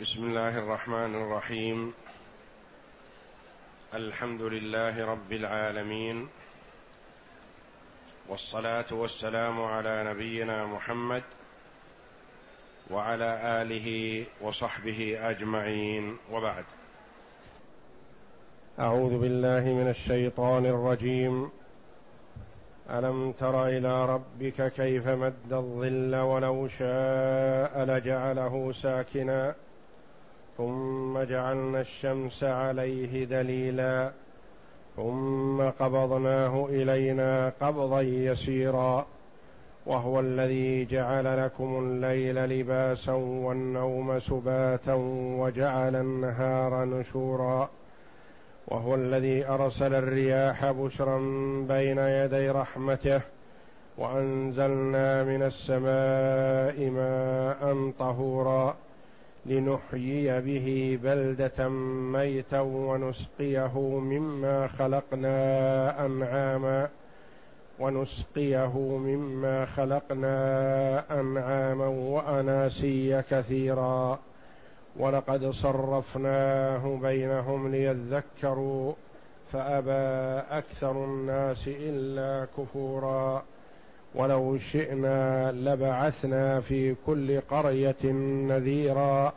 بسم الله الرحمن الرحيم. الحمد لله رب العالمين. والصلاة والسلام على نبينا محمد وعلى آله وصحبه أجمعين. وبعد. أعوذ بالله من الشيطان الرجيم. ألم تر إلى ربك كيف مد الظل ولو شاء لجعله ساكنا ثم جعلنا الشمس عليه دليلا. ثم قبضناه إلينا قبضا يسيرا. وهو الذي جعل لكم الليل لباسا والنوم سباتا وجعل النهار نشورا. وهو الذي أرسل الرياح بشرا بين يدي رحمته وأنزلنا من السماء ماء طهورا. لنحيي به بلدة ميتا ونسقيه مما خلقنا أنعاما ونسقيه مما خلقنا أنعاما وأناسيا كثيرا ولقد صرفناه بينهم ليذكروا فأبى أكثر الناس إلا كفورا ولو شئنا لبعثنا في كل قرية نذيرا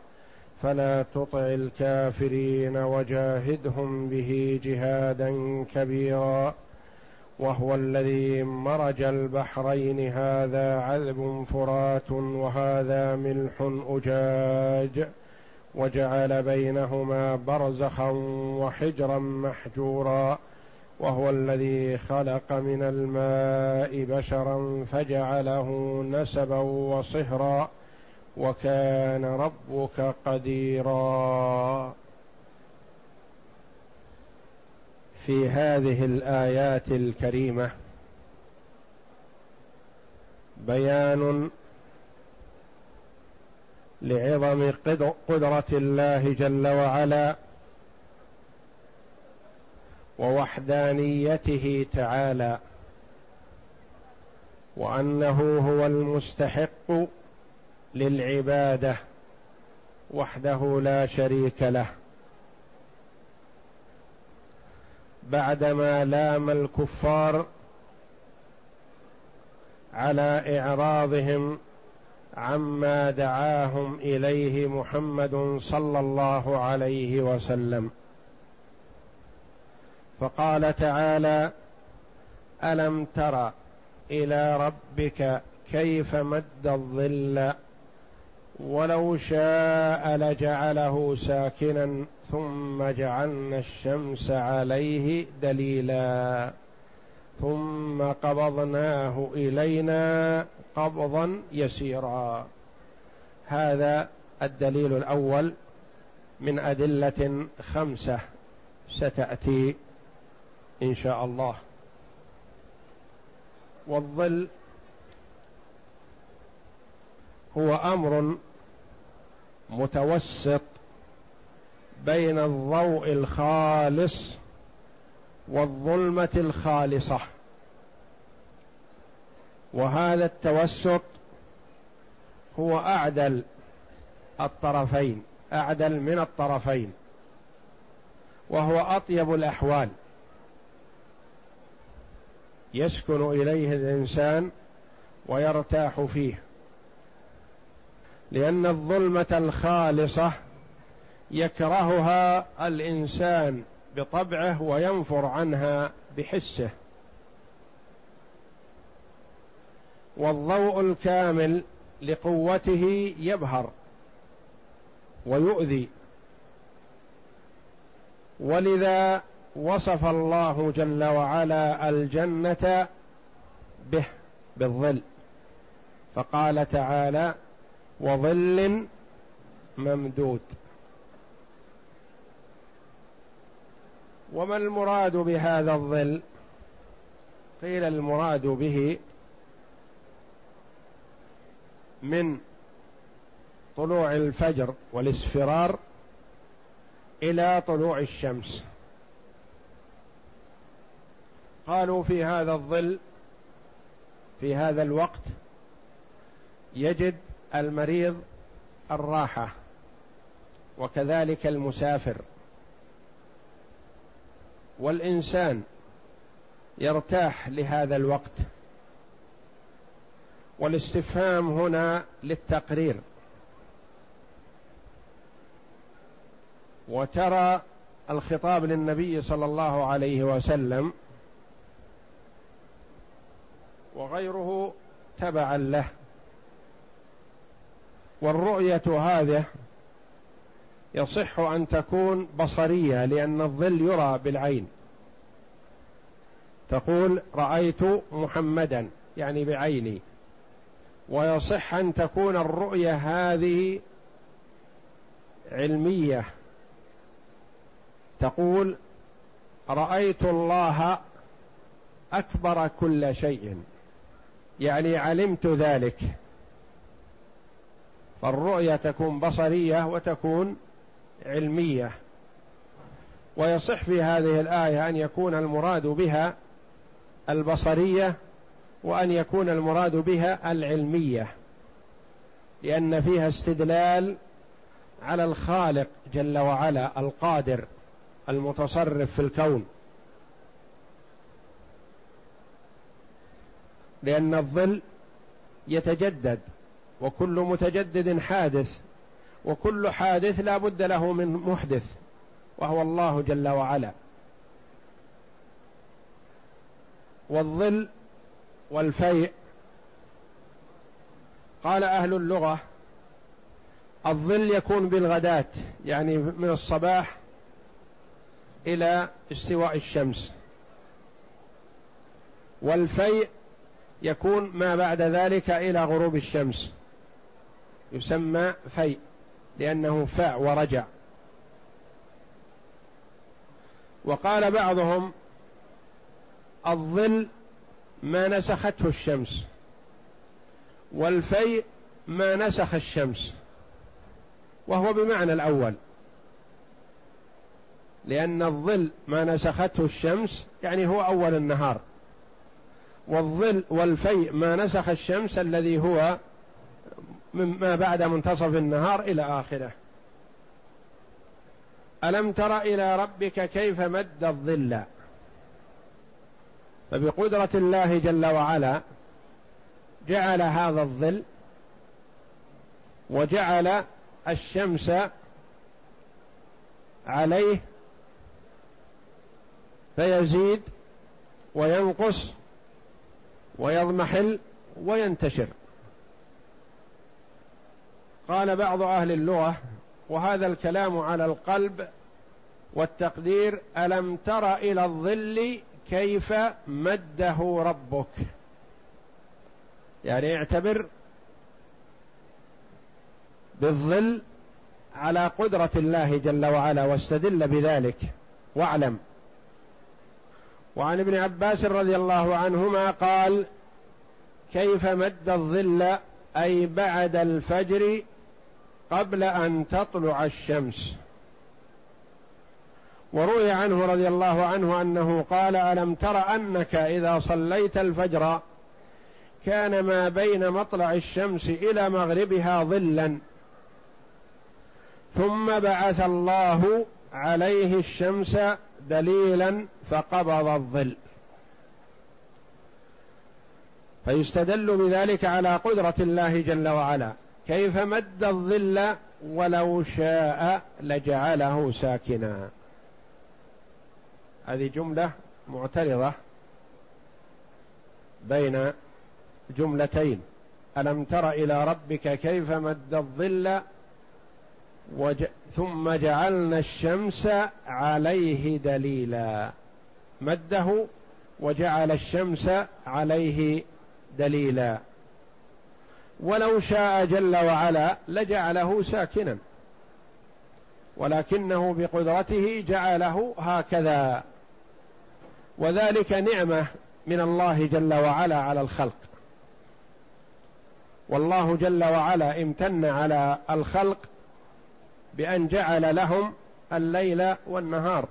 فلا تطع الكافرين وجاهدهم به جهادا كبيرا وهو الذي مرج البحرين. هذا عذب فرات وهذا ملح أجاج وجعل بينهما برزخا وحجرا محجورا وهو الذي خلق من الماء بشرا فجعله نسبا وصهرا وكان ربك قديرا. في هذه الآيات الكريمة بيان لعظم قدرة الله جل وعلا ووحدانيته تعالى وأنه هو المستحق للعبادة وحده لا شريك له. بعدما لام الكفار على إعراضهم عما دعاهم إليه محمد صلى الله عليه وسلم. فقال تعالى ألم تر إلى ربك كيف مد الظل؟ ولو شاء لجعله ساكنا ثم جعلنا الشمس عليه دليلا. ثم قبضناه إلينا قبضا يسيرا. هذا الدليل الأول من أدلة خمسة ستأتي إن شاء الله. والظل هو أمر متوسط بين الضوء الخالص والظلمة الخالصة. وهذا التوسط هو أعدل الطرفين أعدل من الطرفين وهو أطيب الأحوال. يسكن إليه الإنسان ويرتاح فيه. لأن الظلمة الخالصة يكرهها الإنسان بطبعه وينفر عنها بحسه. والضوء الكامل لقوته يبهر ويؤذي. ولذا وصف الله جل وعلا الجنة به بالظل. فقال تعالى وظل ممدود. وما المراد بهذا الظل؟ قيل المراد به من طلوع الفجر والاصفرار إلى طلوع الشمس. قالوا في هذا الظل في هذا الوقت يجد المريض الراحة وكذلك المسافر. والإنسان يرتاح لهذا الوقت. والاستفهام هنا للتقرير. وترى الخطاب للنبي صلى الله عليه وسلم وغيره تبعا له. والرؤية هذه يصح أن تكون بصرية لأن الظل يرى بالعين. تقول رأيت محمدا يعني بعيني. ويصح أن تكون الرؤية هذه علمية. تقول رأيت الله أكبر كل شيء. يعني علمت ذلك. فالرؤيا تكون بصرية وتكون علمية. ويصح في هذه الآية أن يكون المراد بها البصرية وأن يكون المراد بها العلمية لأن فيها استدلال على الخالق جل وعلا القادر المتصرف في الكون. لأن الظل يتجدد. وكل متجدد حادث وكل حادث لا بد له من محدث وهو الله جل وعلا. والظل والفيء. قال أهل اللغة الظل يكون بالغداة يعني من الصباح إلى استواء الشمس. والفيء يكون ما بعد ذلك إلى غروب الشمس. يسمى فيء لأنه فاع ورجع. وقال بعضهم الظل ما نسخته الشمس والفيء ما نسخ الشمس وهو بمعنى الأول. لأن الظل ما نسخته الشمس يعني هو أول النهار. والظل والفيء ما نسخ الشمس الذي هو مما بعد منتصف النهار إلى آخره. ألم تر إلى ربك كيف مد الظل؟ فبقدرة الله جل وعلا جعل هذا الظل وجعل الشمس عليه فيزيد وينقص ويضمحل وينتشر. قال بعض أهل اللغة وهذا الكلام على القلب والتقدير ألم تر إلى الظل كيف مده ربك؟ يعني اعتبر بالظل على قدرة الله جل وعلا واستدل بذلك واعلم. وعن ابن عباس رضي الله عنهما قال كيف مد الظل أي بعد الفجر قبل أن تطلع الشمس. وروي عنه رضي الله عنه أنه قال ألم تر أنك إذا صليت الفجر كان ما بين مطلع الشمس إلى مغربها ظلا ثم بعث الله عليه الشمس دليلا فقبض الظل. فيستدل بذلك على قدرة الله جل وعلا. كيف مد الظل ولو شاء لجعله ساكنا. هذه جملة معترضة بين جملتين. ألم تر إلى ربك كيف مد الظل وج... ثم جعلنا الشمس عليه دليلا. مده وجعل الشمس عليه دليلا. ولو شاء جل وعلا لجعله ساكنا. ولكنه بقدرته جعله هكذا. وذلك نعمة من الله جل وعلا على الخلق. والله جل وعلا امتن على الخلق بأن جعل لهم الليل والنهار.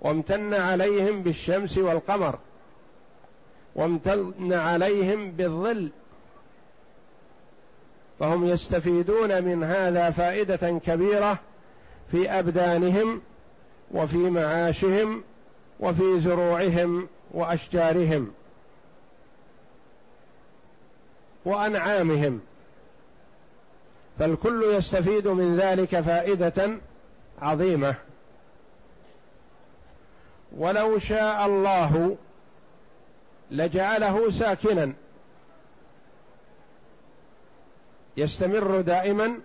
وامتن عليهم بالشمس والقمر. وامتن عليهم بالظل فهم يستفيدون من هذا فائدة كبيرة في أبدانهم وفي معاشهم وفي زروعهم وأشجارهم وأنعامهم فالكل يستفيد من ذلك فائدة عظيمة ولو شاء الله لجعله ساكنا. يستمر دائما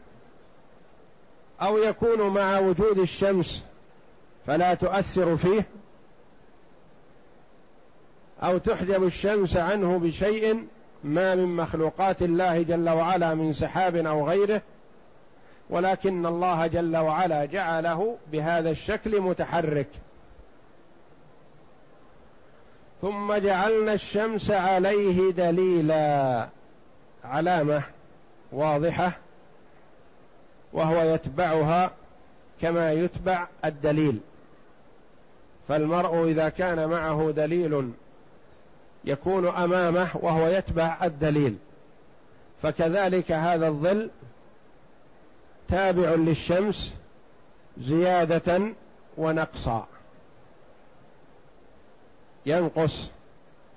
أو يكون مع وجود الشمس فلا تؤثر فيه أو تحجب الشمس عنه بشيء ما من مخلوقات الله جل وعلا من سحاب أو غيره ولكن الله جل وعلا جعله بهذا الشكل متحرك. ثم جعلنا الشمس عليه دليلا. علامة واضحة وهو يتبعها كما يتبع الدليل. فالمرء إذا كان معه دليل يكون أمامه وهو يتبع الدليل. فكذلك هذا الظل تابع للشمس زيادة ونقصا. ينقص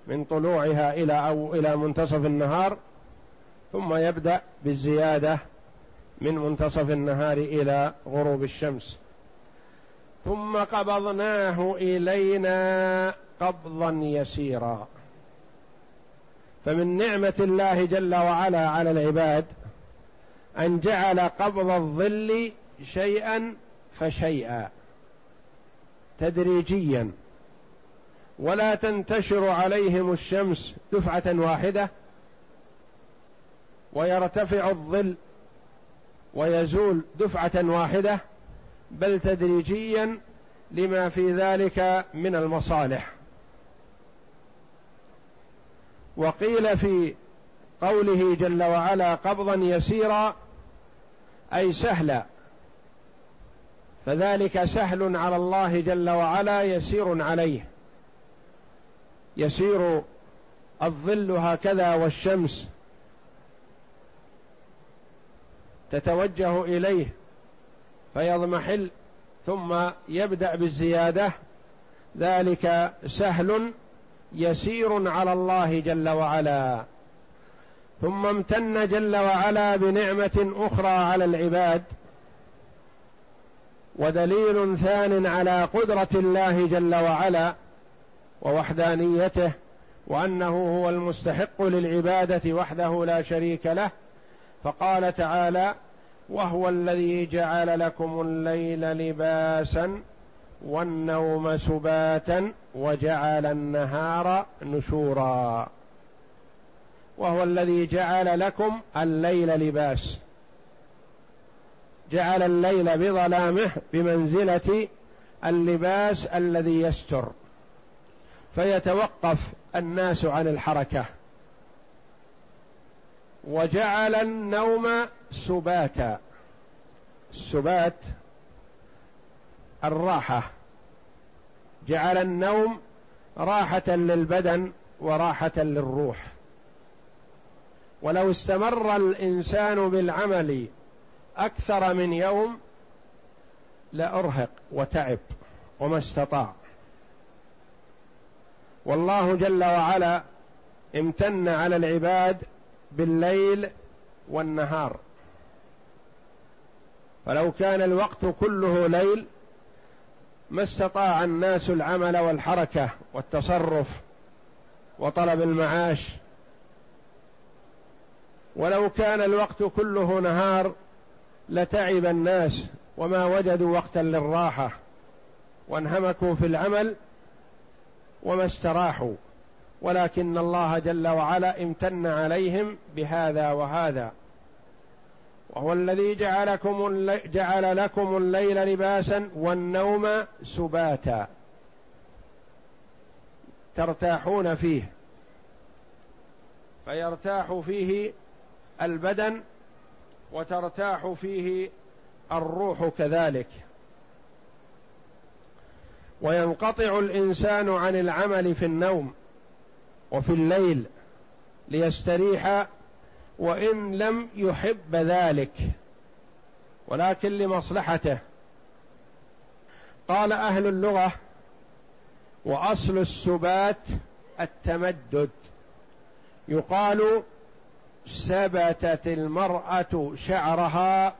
من طلوعها إلى أو إلى منتصف النهار ثم يبدأ بالزيادة من منتصف النهار إلى غروب الشمس. ثم قبضناه إلينا قبضا يسيرا. فمن نعمة الله جل وعلا على العباد أن جعل قبض الظل شيئا فشيئا تدريجيا. ولا تنتشر عليهم الشمس دفعة واحدة ويرتفع الظل ويزول دفعة واحدة بل تدريجيا لما في ذلك من المصالح. وقيل في قوله جل وعلا قبضا يسيرا أي سهلا فذلك سهل على الله جل وعلا يسير عليه. يسير الظل هكذا والشمس تتوجه إليه فيضمحل ثم يبدأ بالزيادة ذلك سهل يسير على الله جل وعلا. ثم امتن جل وعلا بنعمة أخرى على العباد ودليل ثان على قدرة الله جل وعلا. ووحدانيته وأنه هو المستحق للعبادة وحده لا شريك له. فقال تعالى وهو الذي جعل لكم الليل لباسا والنوم سباتا وجعل النهار نشورا. وهو الذي جعل لكم الليل لباس. جعل الليل بظلامه بمنزلة اللباس الذي يستر. فيتوقف الناس عن الحركة. وجعل النوم سباتا. السبات الراحة. جعل النوم راحة للبدن وراحة للروح. ولو استمر الإنسان بالعمل أكثر من يوم لأرهق وتعب وما استطاع. والله جل وعلا امتن على العباد بالليل والنهار. فلو كان الوقت كله ليل ما استطاع الناس العمل والحركة والتصرف وطلب المعاش. ولو كان الوقت كله نهار لتعب الناس وما وجدوا وقتا للراحة. وانهمكوا في العمل وما استراحوا ولكن الله جل وعلا امتن عليهم بهذا وهذا. وهو الذي جعلكم اللي جعل لكم الليل لباسا والنوم سباتا. ترتاحون فيه. فيرتاح فيه البدن وترتاح فيه الروح كذلك. وينقطع الإنسان عن العمل في النوم وفي الليل ليستريح وإن لم يحب ذلك ولكن لمصلحته. قال أهل اللغة وأصل السبات التمدد. يقال سبتت المرأة شعرها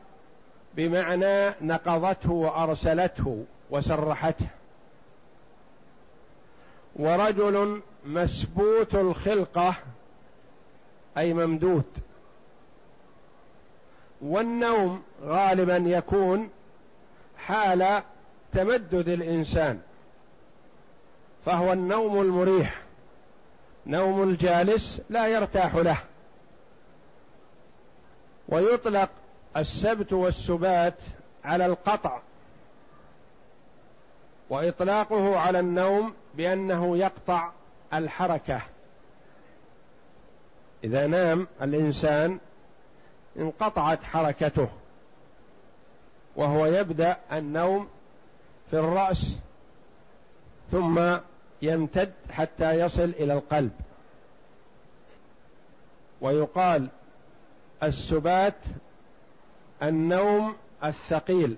بمعنى نقضته وأرسلته وسرحته. ورجل مسبوت الخلقة أي ممدود. والنوم غالبا يكون حال تمدد الإنسان فهو النوم المريح نوم الجالس لا يرتاح له. ويطلق السبت والسبات على القطع. وإطلاقه على النوم بأنه يقطع الحركة. إذا نام الإنسان انقطعت حركته وهو يبدأ النوم في الرأس ثم يمتد حتى يصل إلى القلب. ويقال السبات النوم الثقيل.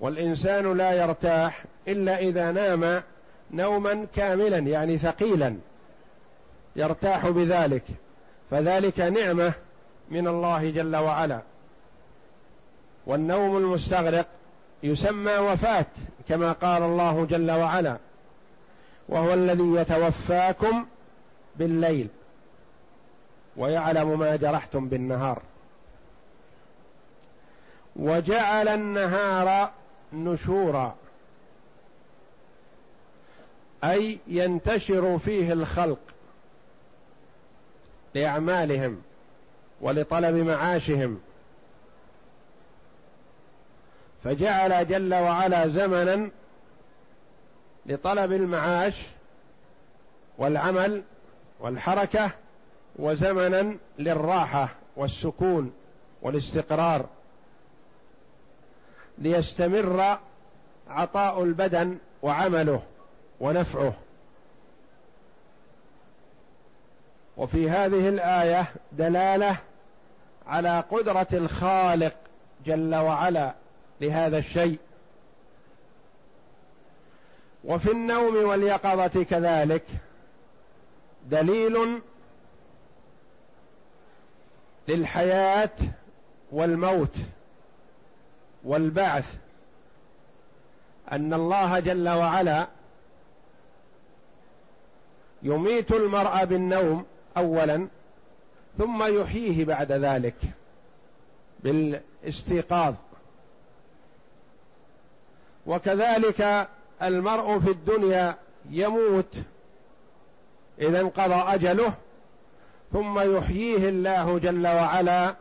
والإنسان لا يرتاح إلا إذا نام نوما كاملا يعني ثقيلا يرتاح بذلك. فذلك نعمة من الله جل وعلا. والنوم المستغرق يسمى وفاة كما قال الله جل وعلا وهو الذي يتوفاكم بالليل ويعلم ما جرحتم بالنهار. وجعل النهار نشورا أي ينتشر فيه الخلق لأعمالهم ولطلب معاشهم. فجعل جل وعلا زمنا لطلب المعاش والعمل والحركة وزمنا للراحة والسكون والاستقرار. ليستمر عطاء البدن وعمله ونفعه. وفي هذه الآية دلالة على قدرة الخالق جل وعلا لهذا الشيء. وفي النوم واليقظة كذلك دليل للحياة والموت. والبعث أن الله جل وعلا يميت المرء بالنوم اولا ثم يحييه بعد ذلك بالاستيقاظ. وكذلك المرء في الدنيا يموت إذا انقضى أجله ثم يحييه الله جل وعلا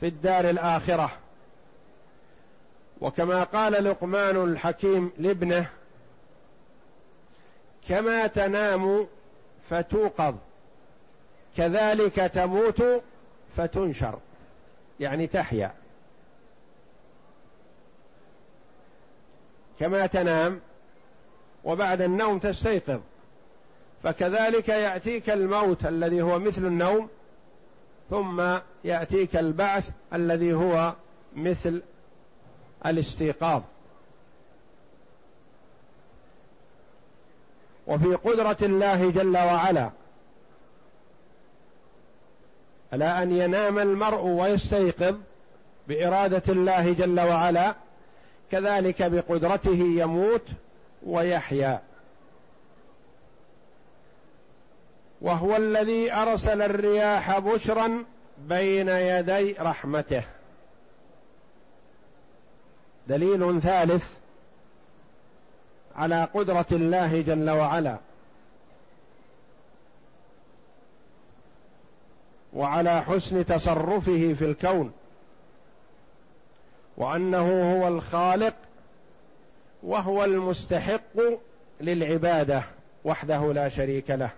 في الدار الآخرة. وكما قال لقمان الحكيم لابنه كما تنام فتوقظ كذلك تموت فتنشر. يعني تحيا. كما تنام وبعد النوم تستيقظ فكذلك يأتيك الموت الذي هو مثل النوم ثم يأتيك البعث الذي هو مثل الاستيقاظ. وفي قدرة الله جل وعلا على أن ينام المرء ويستيقظ بإرادة الله جل وعلا كذلك بقدرته يموت ويحيا. وهو الذي أرسل الرياح بشرا بين يدي رحمته. دليل ثالث على قدرة الله جل وعلا. وعلى حسن تصرفه في الكون. وأنه هو الخالق وهو المستحق للعبادة وحده لا شريك له.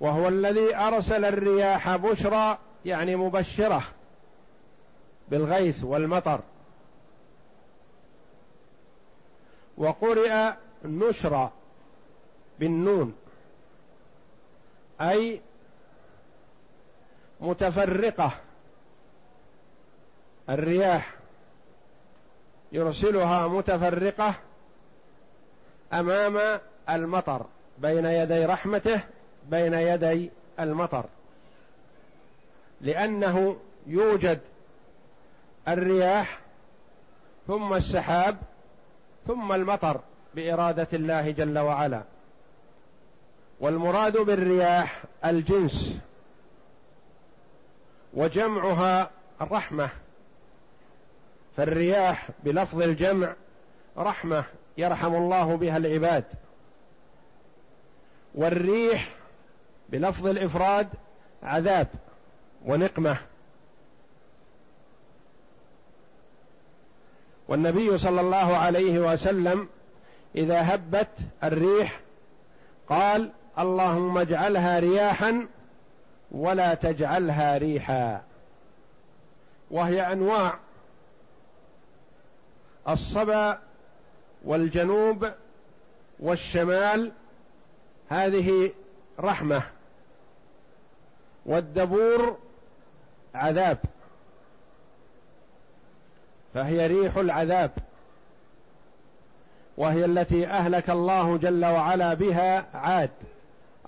وهو الذي أرسل الرياح بشرى يعني مبشرة بالغيث والمطر. وقرئ نشرى بالنون أي متفرقة. الرياح يرسلها متفرقة أمام المطر بين يدي رحمته بين يدي المطر. لأنه يوجد الرياح ثم السحاب ثم المطر بإرادة الله جل وعلا. والمراد بالرياح الجنس وجمعها الرحمة. فالرياح بلفظ الجمع رحمة يرحم الله بها العباد. والريح بلفظ الإفراد عذاب. ونقمة. والنبي صلى الله عليه وسلم إذا هبت الريح قال اللهم اجعلها رياحا ولا تجعلها ريحا. وهي أنواع الصبا والجنوب والشمال هذه رحمة. والدبور عذاب. فهي ريح العذاب. وهي التي أهلك الله جل وعلا بها عاد.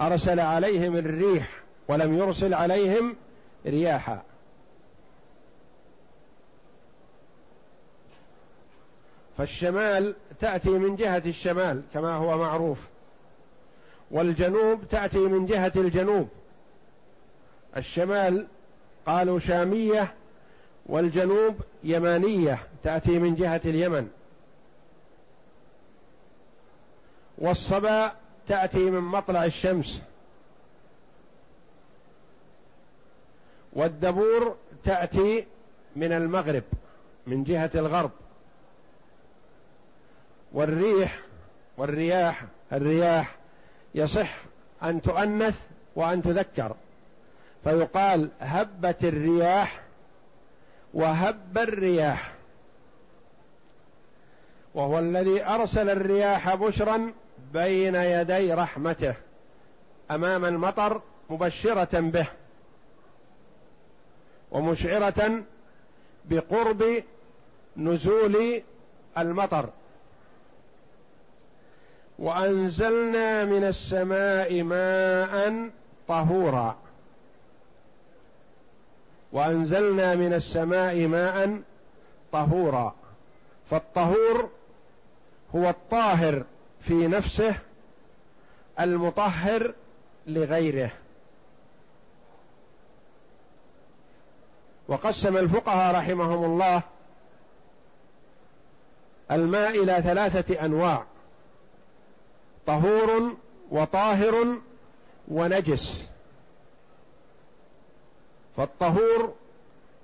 أرسل عليهم الريح ولم يرسل عليهم رياحا. فالشمال تأتي من جهة الشمال كما هو معروف. والجنوب تأتي من جهة الجنوب. الشمال قالوا شامية والجنوب يمانية تأتي من جهة اليمن. والصبا تأتي من مطلع الشمس. والدبور تأتي من المغرب من جهة الغرب. والريح والرياح الرياح يصح أن تؤنث وأن تذكر. فيقال هبت الرياح وهب الرياح وهو الذي أرسل الرياح بشرا بين يدي رحمته أمام المطر مبشرة به ومشعرة بقرب نزول المطر وأنزلنا من السماء ماء طهورا وأنزلنا من السماء ماء طهورا. فالطهور هو الطاهر في نفسه المطهر لغيره. وقسم الفقهاء رحمهم الله الماء إلى ثلاثة أنواع طهور وطاهر ونجس. فالطهور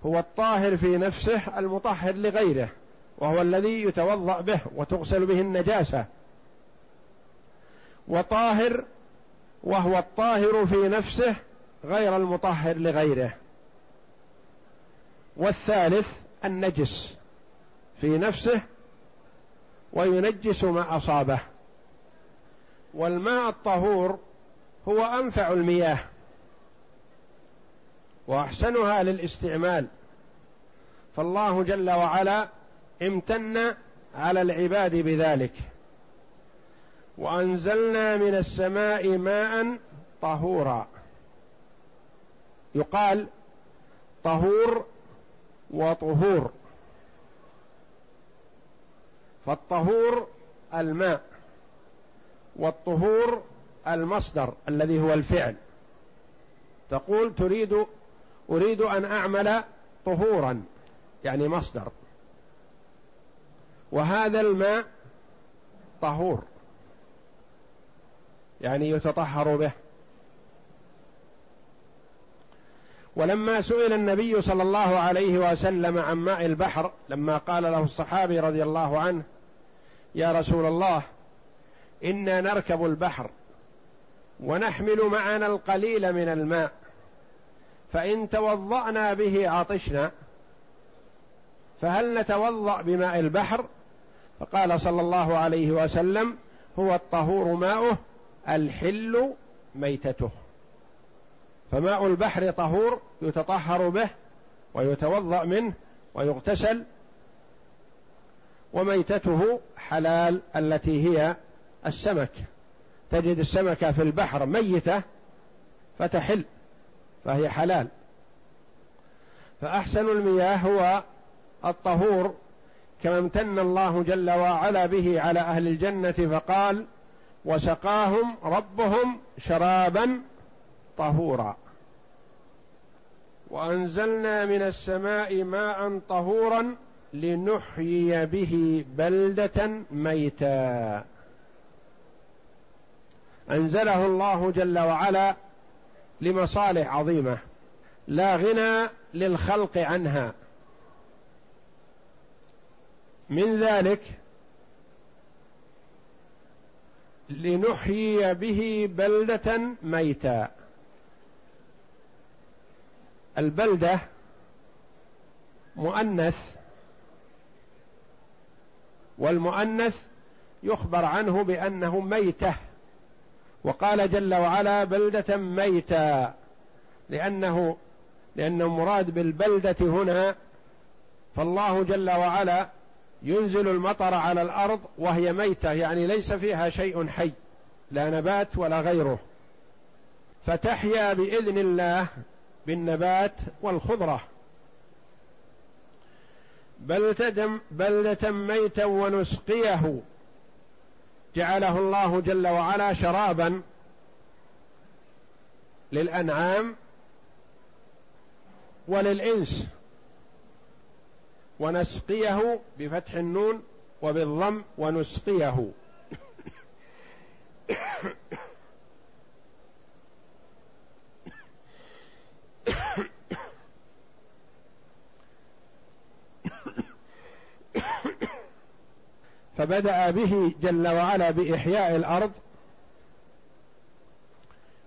هو الطاهر في نفسه المطهر لغيره وهو الذي يتوضأ به وتغسل به النجاسة. وطاهر وهو الطاهر في نفسه غير المطهر لغيره. والثالث النجس في نفسه وينجس ما أصابه. والماء الطهور هو أنفع المياه. وأحسنها للاستعمال. فالله جل وعلا امتن على العباد بذلك. وأنزلنا من السماء ماء طهورا. يقال طهور وطهور. فالطهور الماء والطهور المصدر الذي هو الفعل. تقول تريد أريد أن أعمل طهورا يعني مصدر. وهذا الماء طهور يعني يتطهر به. ولما سئل النبي صلى الله عليه وسلم عن ماء البحر لما قال له الصحابي رضي الله عنه يا رسول الله إنا نركب البحر ونحمل معنا القليل من الماء. فإن توضأنا به عطشنا. فهل نتوضأ بماء البحر؟ فقال صلى الله عليه وسلم هو الطهور ماؤه الحل ميتته. فماء البحر طهور يتطهر به ويتوضأ منه ويغتسل. وميتته حلال التي هي السمك. تجد السمكة في البحر ميتة فتحل. فهي حلال. فأحسن المياه هو الطهور كما امتن الله جل وعلا به على أهل الجنة فقال وسقاهم ربهم شرابا طهورا. وأنزلنا من السماء ماء طهورا لنحيي به بلدة ميتا. أنزله الله جل وعلا لمصالح عظيمة. لا غنى للخلق عنها. من ذلك لنحيي به بلدة ميتا. البلدة مؤنث والمؤنث يخبر عنه بأنه ميته. وقال جل وعلا بلدة ميتا. لأنه لأن المراد بالبلدة هنا فالله جل وعلا ينزل المطر على الأرض وهي ميتة يعني ليس فيها شيء حي لا نبات ولا غيره. فتحيا بإذن الله بالنبات والخضرة. بلدة بلدة ميتا ونسقيه. جعله الله جل وعلا شرابا للأنعام وللإنس ونسقيه بفتح النون وبالضم ونسقيه. فبدأ به جل وعلا بإحياء الأرض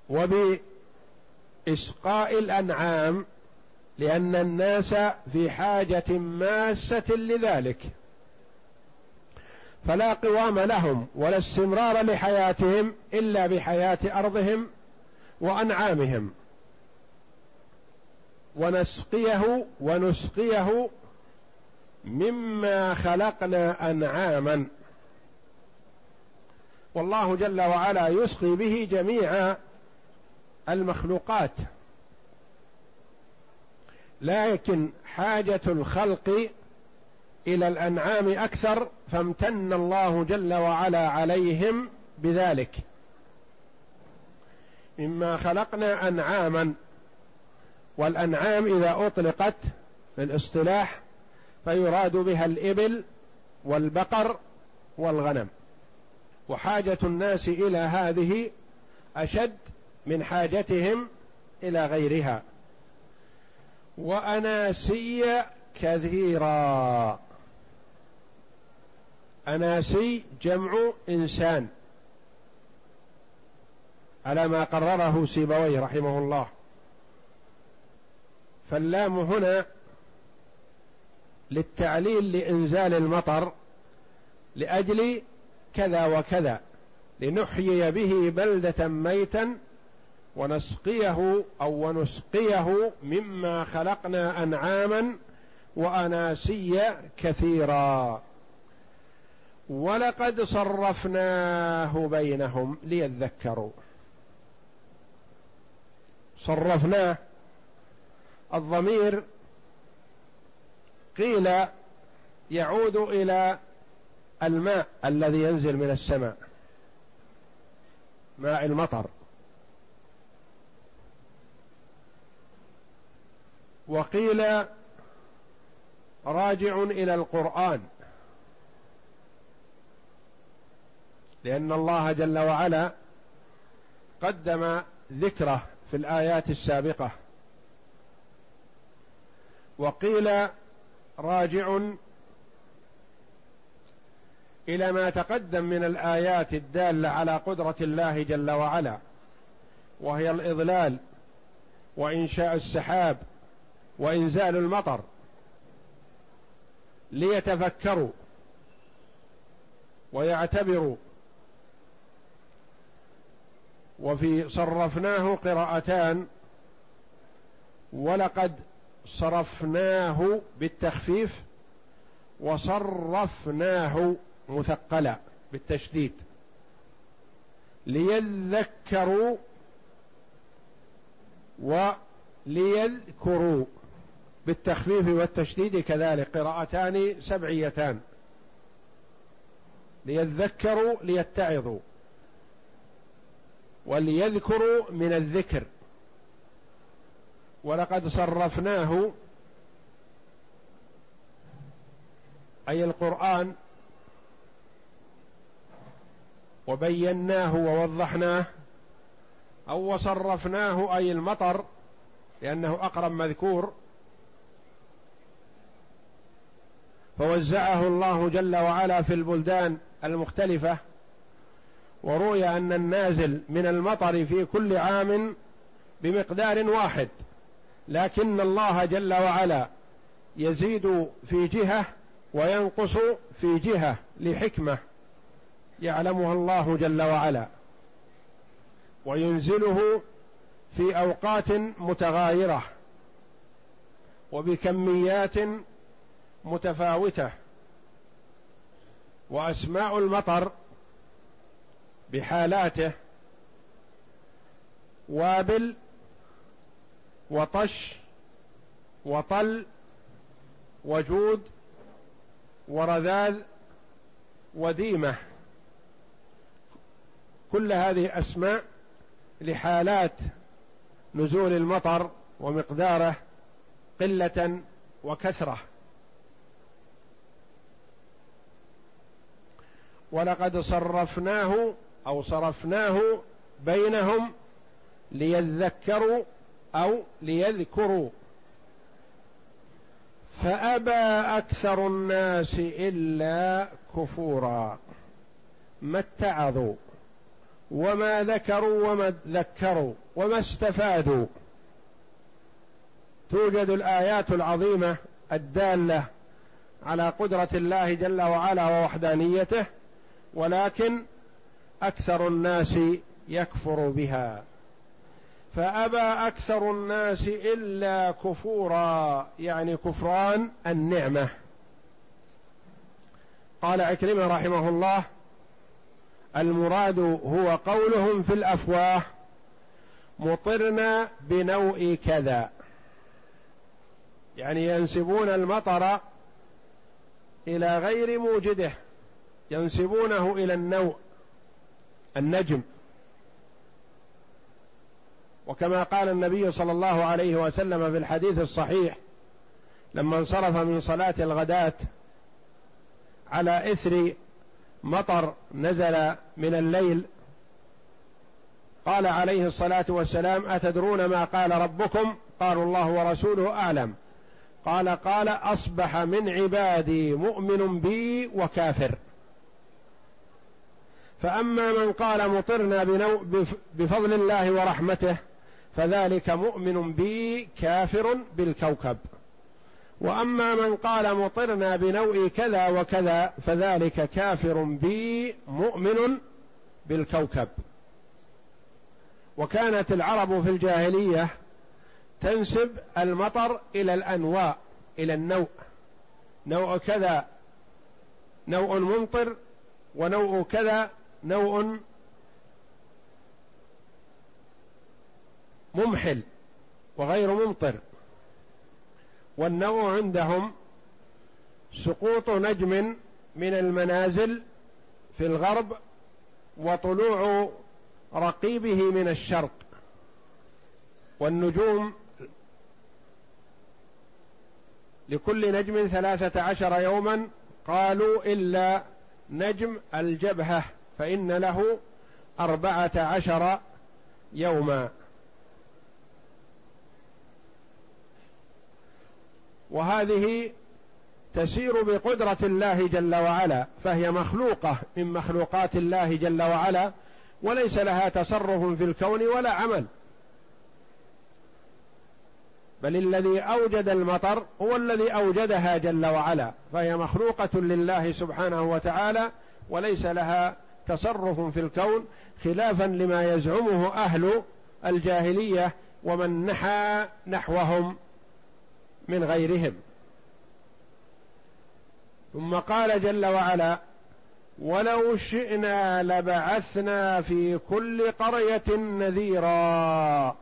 وبإسقاء الأنعام لأن الناس في حاجة ماسة لذلك. فلا قوام لهم ولا استمرار لحياتهم إلا بحياة أرضهم وأنعامهم. ونسقيه ونسقيه مما خلقنا أنعاما. والله جل وعلا يسقي به جميع المخلوقات. لكن حاجة الخلق إلى الأنعام أكثر فامتن الله جل وعلا عليهم بذلك. مما خلقنا أنعاما. والأنعام إذا أطلقت في الاصطلاح فيراد بها الإبل والبقر والغنم. وحاجة الناس إلى هذه أشد من حاجتهم إلى غيرها. وأناسي كثيرا. أناسي جمع إنسان. على ما قرره سيبويه رحمه الله. فاللام هنا للتعليل لإنزال المطر لأجل كذا وكذا لنحيي به بلدة ميتا ونسقيه أو ونسقيه مما خلقنا أنعاما وأناسي كثيرا. ولقد صرفناه بينهم ليذكروا. صرفناه. الضمير قيل يعود إلى الماء الذي ينزل من السماء ماء المطر. وقيل راجع إلى القرآن لأن الله جل وعلا قدم ذكره في الآيات السابقة. وقيل راجع إلى ما تقدم من الآيات الدالة على قدرة الله جل وعلا وهي الإضلال وإنشاء السحاب وإنزال المطر ليتفكروا ويعتبروا. وفي صرفناه قراءتان ولقد صرفناه بالتخفيف وصرفناه مثقلا بالتشديد ليذكروا وليذكروا بالتخفيف والتشديد كذلك قراءتان سبعيتان ليذكروا ليتعظوا وليذكروا من الذكر ولقد صرفناه أي القرآن وبيناه ووضحناه أو وصرفناه أي المطر لأنه أقرب مذكور فوزعه الله جل وعلا في البلدان المختلفة وروي أن النازل من المطر في كل عام بمقدار واحد. لكن الله جل وعلا يزيد في جهة وينقص في جهة لحكمة يعلمها الله جل وعلا وينزله في أوقات متغايرة وبكميات متفاوتة وأسماء المطر بحالاته وابل وطش وطل وجود ورذاذ وديمة. كل هذه أسماء لحالات نزول المطر ومقداره قلة وكثرة. ولقد صرفناه أو صرفناه بينهم ليذكروا أو ليذكروا. فأبى أكثر الناس إلا كفورا. ما اتعظوا. وما ذكروا وما ذكروا. وما استفادوا. توجد الآيات العظيمة الدالة على قدرة الله جل وعلا ووحدانيته ولكن أكثر الناس يكفر بها. فأبى أكثر الناس إلا كفورا يعني كفران النعمة. قال عكرمه رحمه الله المراد هو قولهم في الأفواه مطرنا بنوء كذا. يعني ينسبون المطر إلى غير موجده ينسبونه إلى النوء النجم. وكما قال النبي صلى الله عليه وسلم في الحديث الصحيح لما انصرف من صلاة الغداة على إثر مطر نزل من الليل قال عليه الصلاة والسلام أتدرون ما قال ربكم؟ قالوا الله ورسوله أعلم. قال قال أصبح من عبادي مؤمن بي وكافر. فأما من قال مطرنا بفضل الله ورحمته فذلك مؤمن بي كافر بالكوكب. وأما من قال مطرنا بنوء كذا وكذا فذلك كافر بي مؤمن بالكوكب. وكانت العرب في الجاهلية تنسب المطر إلى الانواء إلى النوء نوع كذا نوع ممطر ونوع كذا نوع ممحل وغير ممطر. والنوع عندهم سقوط نجم من المنازل في الغرب وطلوع رقيبه من الشرق. والنجوم لكل نجم ثلاثة عشر يوما قالوا إلا نجم الجبهة فإن له أربعة عشر يوما. وهذه تسير بقدرة الله جل وعلا فهي مخلوقة من مخلوقات الله جل وعلا وليس لها تصرف في الكون ولا عمل. بل الذي أوجد المطر هو الذي أوجدها جل وعلا فهي مخلوقة لله سبحانه وتعالى وليس لها تصرف في الكون خلافا لما يزعمه أهل الجاهلية ومن نحى نحوهم. من غيرهم. ثم قال جل وعلا ولو شئنا لبعثنا في كل قرية نذيرا.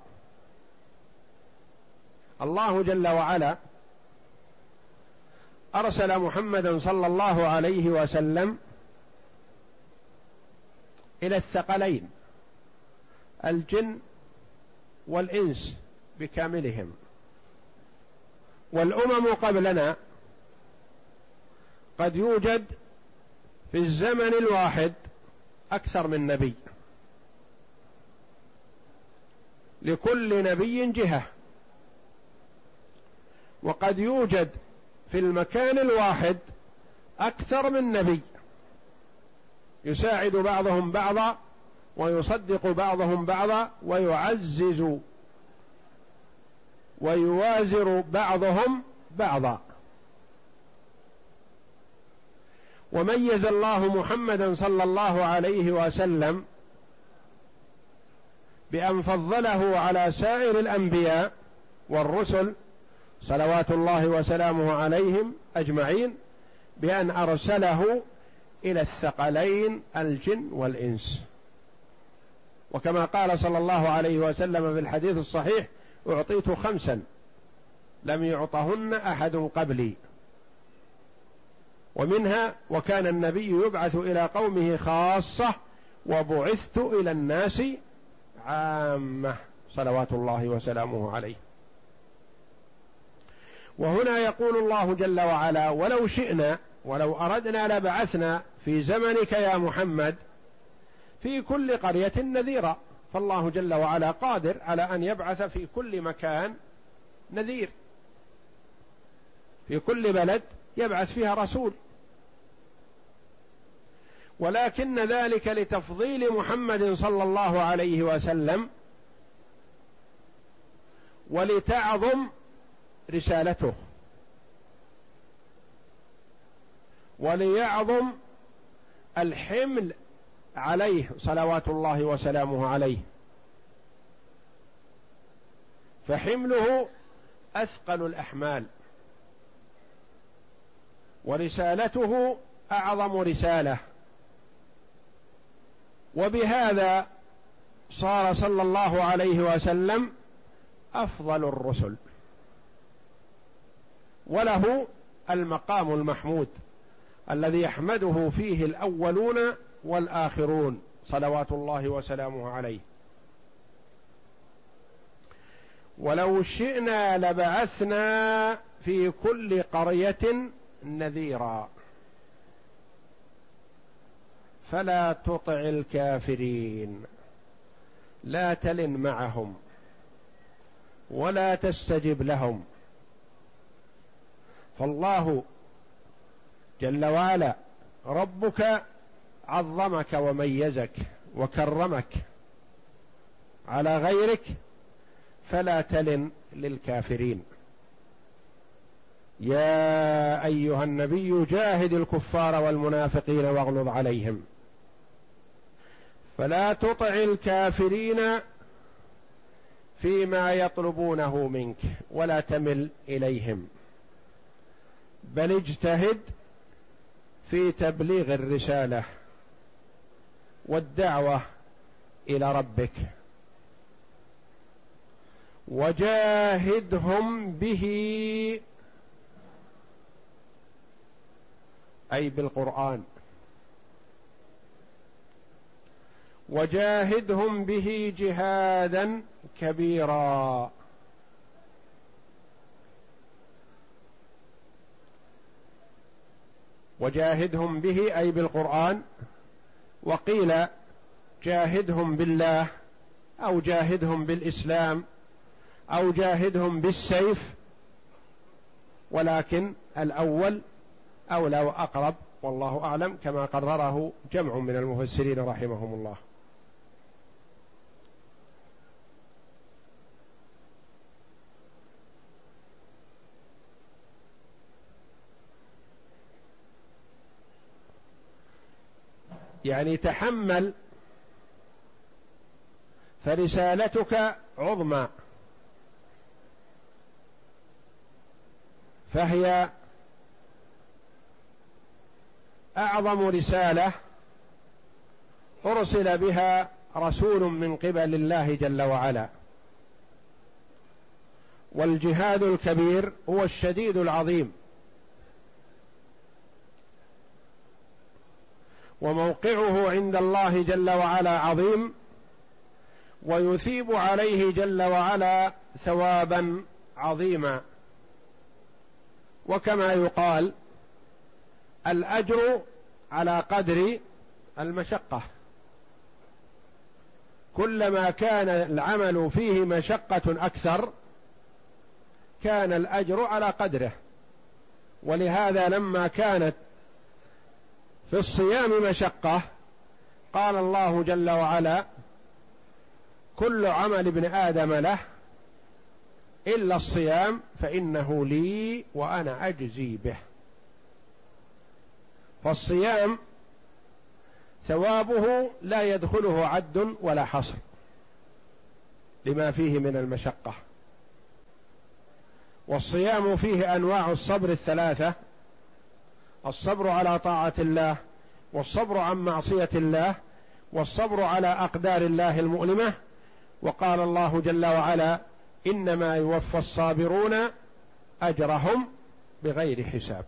الله جل وعلا أرسل محمدا صلى الله عليه وسلم إلى الثقلين الجن والإنس بكاملهم. والأمم قبلنا قد يوجد في الزمن الواحد أكثر من نبي. لكل نبي جهة. وقد يوجد في المكان الواحد أكثر من نبي. يساعد بعضهم بعضا ويصدق بعضهم بعضا ويعزز ويوازر بعضهم بعضا. وميز الله محمدا صلى الله عليه وسلم بأن فضله على سائر الأنبياء والرسل صلوات الله وسلامه عليهم أجمعين بأن أرسله إلى الثقلين الجن والإنس. وكما قال صلى الله عليه وسلم في الحديث الصحيح اعطيت خمسا. لم يعطهن أحد قبلي. ومنها وكان النبي يبعث إلى قومه خاصة وبعثت إلى الناس عامة صلوات الله وسلامه عليه. وهنا يقول الله جل وعلا ولو شئنا ولو أردنا لبعثنا في زمنك يا محمد في كل قرية نذيرا. فالله جل وعلا قادر على أن يبعث في كل مكان نذير. في كل بلد يبعث فيها رسول. ولكن ذلك لتفضيل محمد صلى الله عليه وسلم ولتعظم رسالته. وليعظم الحمل عليه صلوات الله وسلامه عليه. فحمله أثقل الأحمال. ورسالته أعظم رسالة. وبهذا صار صلى الله عليه وسلم أفضل الرسل. وله المقام المحمود الذي يحمده فيه الأولون والآخرون صلوات الله وسلامه عليه. ولو شئنا لبعثنا في كل قرية نذيرا. فلا تطع الكافرين. لا تلن معهم. ولا تستجب لهم. فالله جل وعلا ربك عظمك وميزك وكرمك على غيرك فلا تلن للكافرين. يا أيها النبي جاهد الكفار والمنافقين واغلظ عليهم. فلا تطع الكافرين فيما يطلبونه منك ولا تمل إليهم. بل اجتهد في تبليغ الرسالة والدعوة إلى ربك. وجاهدهم به أي بالقرآن. وجاهدهم به جهادا كبيرا. وجاهدهم به أي بالقرآن. وقيل جاهدهم بالله أو جاهدهم بالإسلام أو جاهدهم بالسيف ولكن الأول أولى وأقرب والله أعلم كما قرره جمع من المفسرين رحمهم الله. يعني تحمل فرسالتك عظمى. فهي أعظم رسالة أرسل بها رسول من قبل الله جل وعلا. والجهاد الكبير هو الشديد العظيم. وموقعه عند الله جل وعلا عظيم ويثيب عليه جل وعلا ثوابا عظيما. وكما يقال الأجر على قدر المشقة. كلما كان العمل فيه مشقة أكثر كان الأجر على قدره. ولهذا لما كانت في الصيام مشقة. قال الله جل وعلا كل عمل ابن آدم له إلا الصيام فإنه لي وأنا أجزي به. فالصيام ثوابه لا يدخله عد ولا حصر لما فيه من المشقة. والصيام فيه أنواع الصبر الثلاثة الصبر على طاعة الله والصبر عن معصية الله والصبر على أقدار الله المؤلمة. وقال الله جل وعلا إنما يوفى الصابرون أجرهم بغير حساب.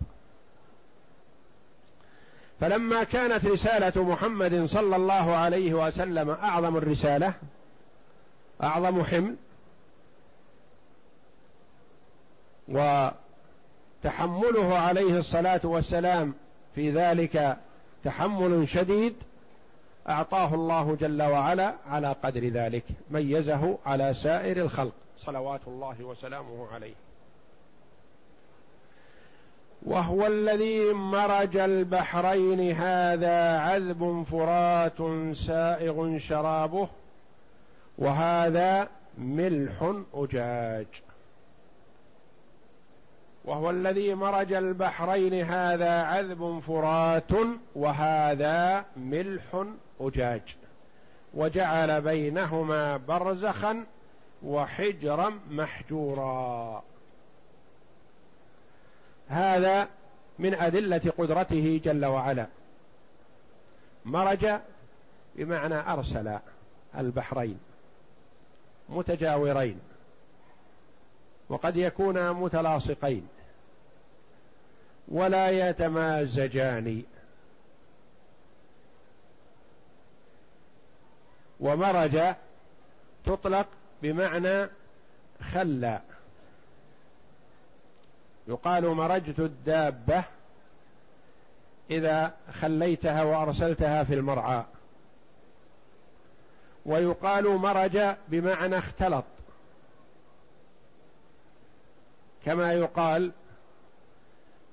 فلما كانت رسالة محمد صلى الله عليه وسلم أعظم الرسالة أعظم حمل وتحمله عليه الصلاة والسلام في ذلك تحمل شديد أعطاه الله جل وعلا على قدر ذلك ميزه على سائر الخلق صلوات الله وسلامه عليه. وهو الذي مرج البحرين هذا عذب فرات سائغ شرابه وهذا ملح أجاج. وهو الذي مرج البحرين هذا عذب فرات وهذا ملح أجاج. وجعل بينهما برزخا وحجرا محجورا. هذا من أدلة قدرته جل وعلا. مرج بمعنى أرسل البحرين متجاورين. وقد يكونا متلاصقين. ولا يتمازجان. ومرج تطلق بمعنى خلى يقال مرجت الدابة إذا خليتها وأرسلتها في المرعى. ويقال مرج بمعنى اختلط. كما يقال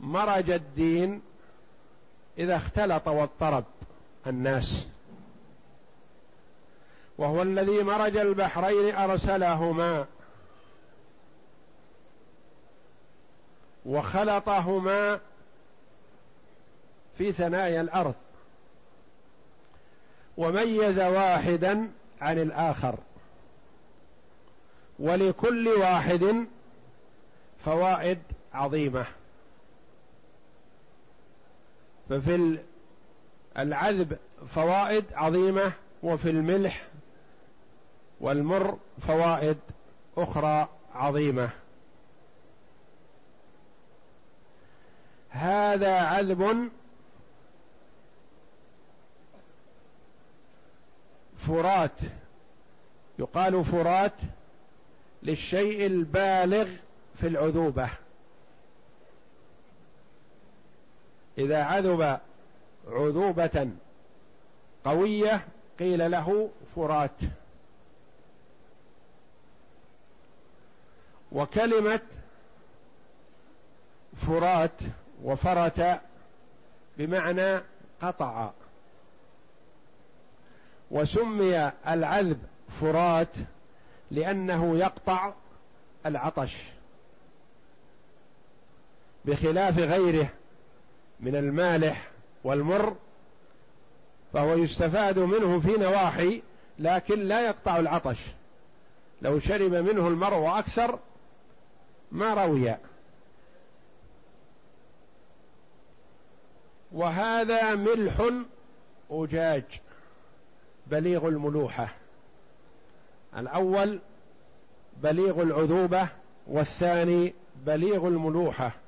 مرج الدين إذا اختلط واضطرب الناس. وهو الذي مرج البحرين أرسلهما. وخلطهما في ثنايا الأرض. وميز واحدا عن الآخر. ولكل واحد فوائد عظيمة. ففي العذب فوائد عظيمة وفي الملح والمر فوائد أخرى عظيمة. هذا عذب فرات يقال فرات للشيء البالغ في العذوبة. إذا عذب عذوبة قوية قيل له فرات. وكلمه فرات وفرت بمعنى قطع. وسمي العذب فرات لأنه يقطع العطش. بخلاف غيره من المالح والمر فهو يستفاد منه في نواحي لكن لا يقطع العطش. لو شرب منه المرء أكثر ما روي. وهذا ملح أجاج بليغ الملوحة. الأول بليغ العذوبة والثاني بليغ الملوحة.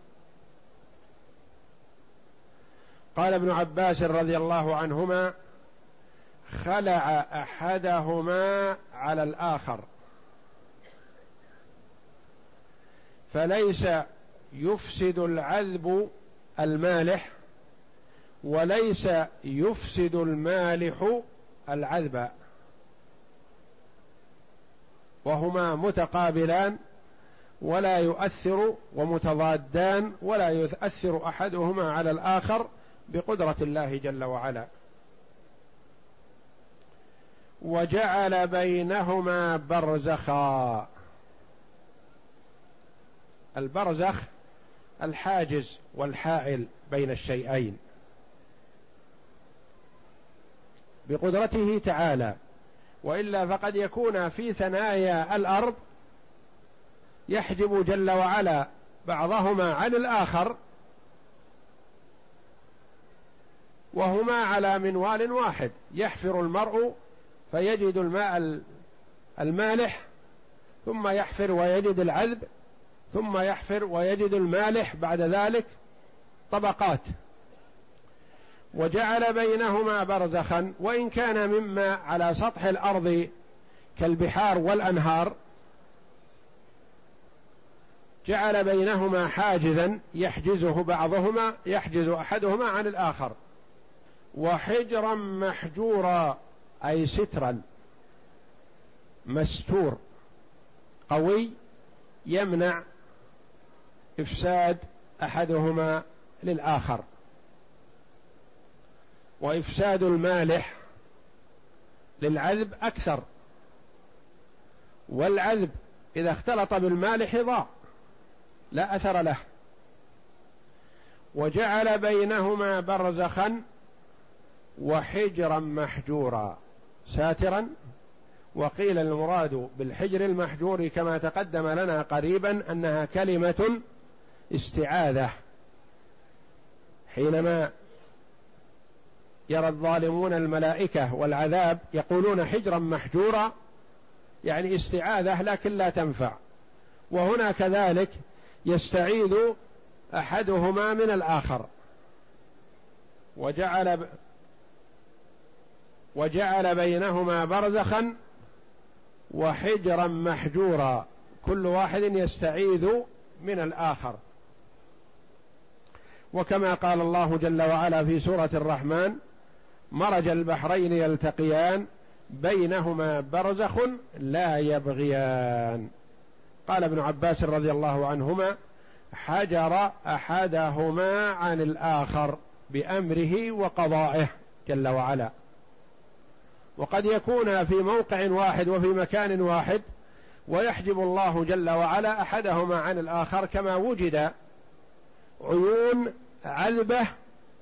قال ابن عباس رضي الله عنهما خلع أحدهما على الآخر. فليس يفسد العذب المالح وليس يفسد المالح العذب. وهما متقابلان ولا يؤثر ومتضادان ولا يؤثر أحدهما على الآخر بقدرة الله جل وعلا. وجعل بينهما برزخا. البرزخ الحاجز والحائل بين الشيئين. بقدرته تعالى. وإلا فقد يكون في ثنايا الأرض يحجب جل وعلا بعضهما عن الآخر وهما على منوال واحد. يحفر المرء فيجد الماء المالح ثم يحفر ويجد العذب ثم يحفر ويجد المالح. بعد ذلك طبقات. وجعل بينهما برزخا وإن كان مما على سطح الأرض كالبحار والأنهار جعل بينهما حاجزا يحجزه بعضهما يحجز أحدهما عن الآخر. وحجرا محجورا أي سترا مستور قوي يمنع إفساد أحدهما للآخر. وإفساد المالح للعذب أكثر. والعذب إذا اختلط بالمالح ضاع لا أثر له. وجعل بينهما برزخا وحجرا محجورا. ساترا؟ وقيل المراد بالحجر المحجور كما تقدم لنا قريبا أنها كلمة استعاذة. حينما يرى الظالمون الملائكة والعذاب يقولون حجرا محجورا يعني استعاذة لكن لا تنفع. وهنا كذلك يستعيذ أحدهما من الآخر. وجعل وجعل بينهما برزخا وحجرا محجورا. كل واحد يستعيذ من الآخر. وكما قال الله جل وعلا في سورة الرحمن مرج البحرين يلتقيان بينهما برزخ لا يبغيان. قال ابن عباس رضي الله عنهما حجر أحدهما عن الآخر بأمره وقضائه جل وعلا. وقد يكون في موقع واحد وفي مكان واحد ويحجب الله جل وعلا أحدهما عن الآخر كما وجد عيون عذبه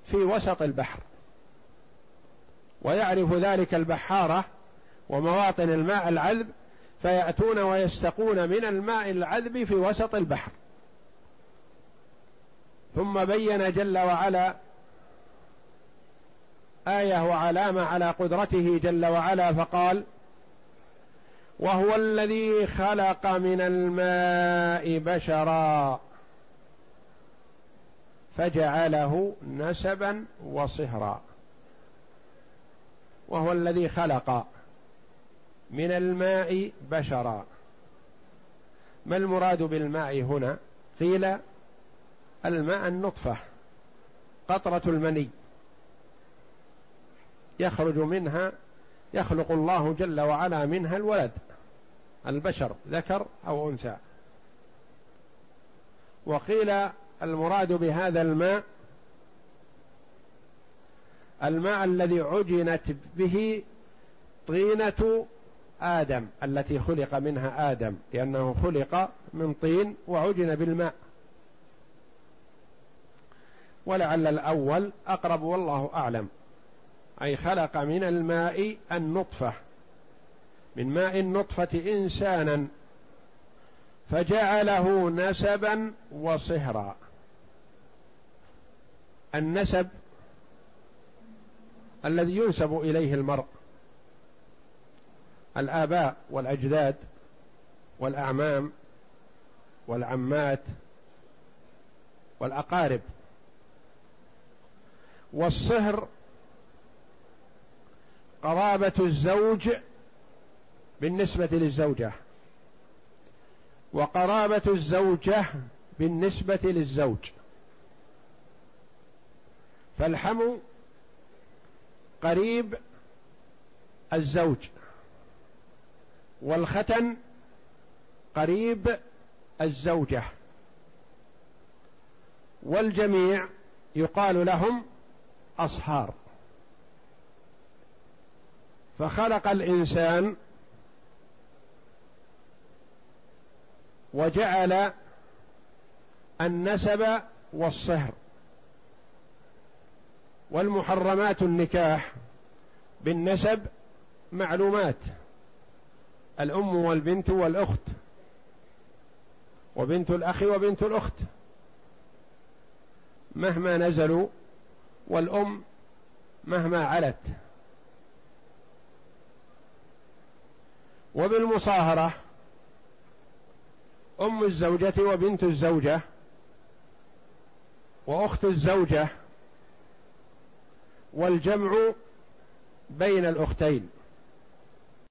في وسط البحر. ويعرف ذلك البحارة ومواطن الماء العذب فيأتون ويستقون من الماء العذب في وسط البحر. ثم بين جل وعلا آية وعلامة على قدرته جل وعلا فقال وهو الذي خلق من الماء بشرا فجعله نسبا وصهرا. وهو الذي خلق من الماء بشرا. ما المراد بالماء هنا؟ قيل الماء النطفة قطرة المني. يخرج منها يخلق الله جل وعلا منها الولد البشر ذكر أو أنثى. وقيل المراد بهذا الماء الماء الذي عجنت به طينة آدم التي خلق منها آدم لأنه خلق من طين وعجن بالماء. ولعل الأول أقرب والله أعلم. أي خلق من الماء النطفة. من ماء النطفة إنسانا فجعله نسبا وصهرا. النسب الذي ينسب إليه المرء. الآباء والأجداد والأعمام والعمات والأقارب. والصهر قرابة الزوج بالنسبة للزوجة. وقرابة الزوجة بالنسبة للزوج. فالحم قريب الزوج. والختن قريب الزوجة. والجميع يقال لهم أصهار. فخلق الإنسان وجعل النسب والصهر والمحرمات النكاح بالنسب معلومات الأم والبنت والأخت وبنت الأخ وبنت الأخت. مهما نزلوا والأم مهما علت. وبالمصاهرة أم الزوجة وبنت الزوجة وأخت الزوجة والجمع بين الأختين.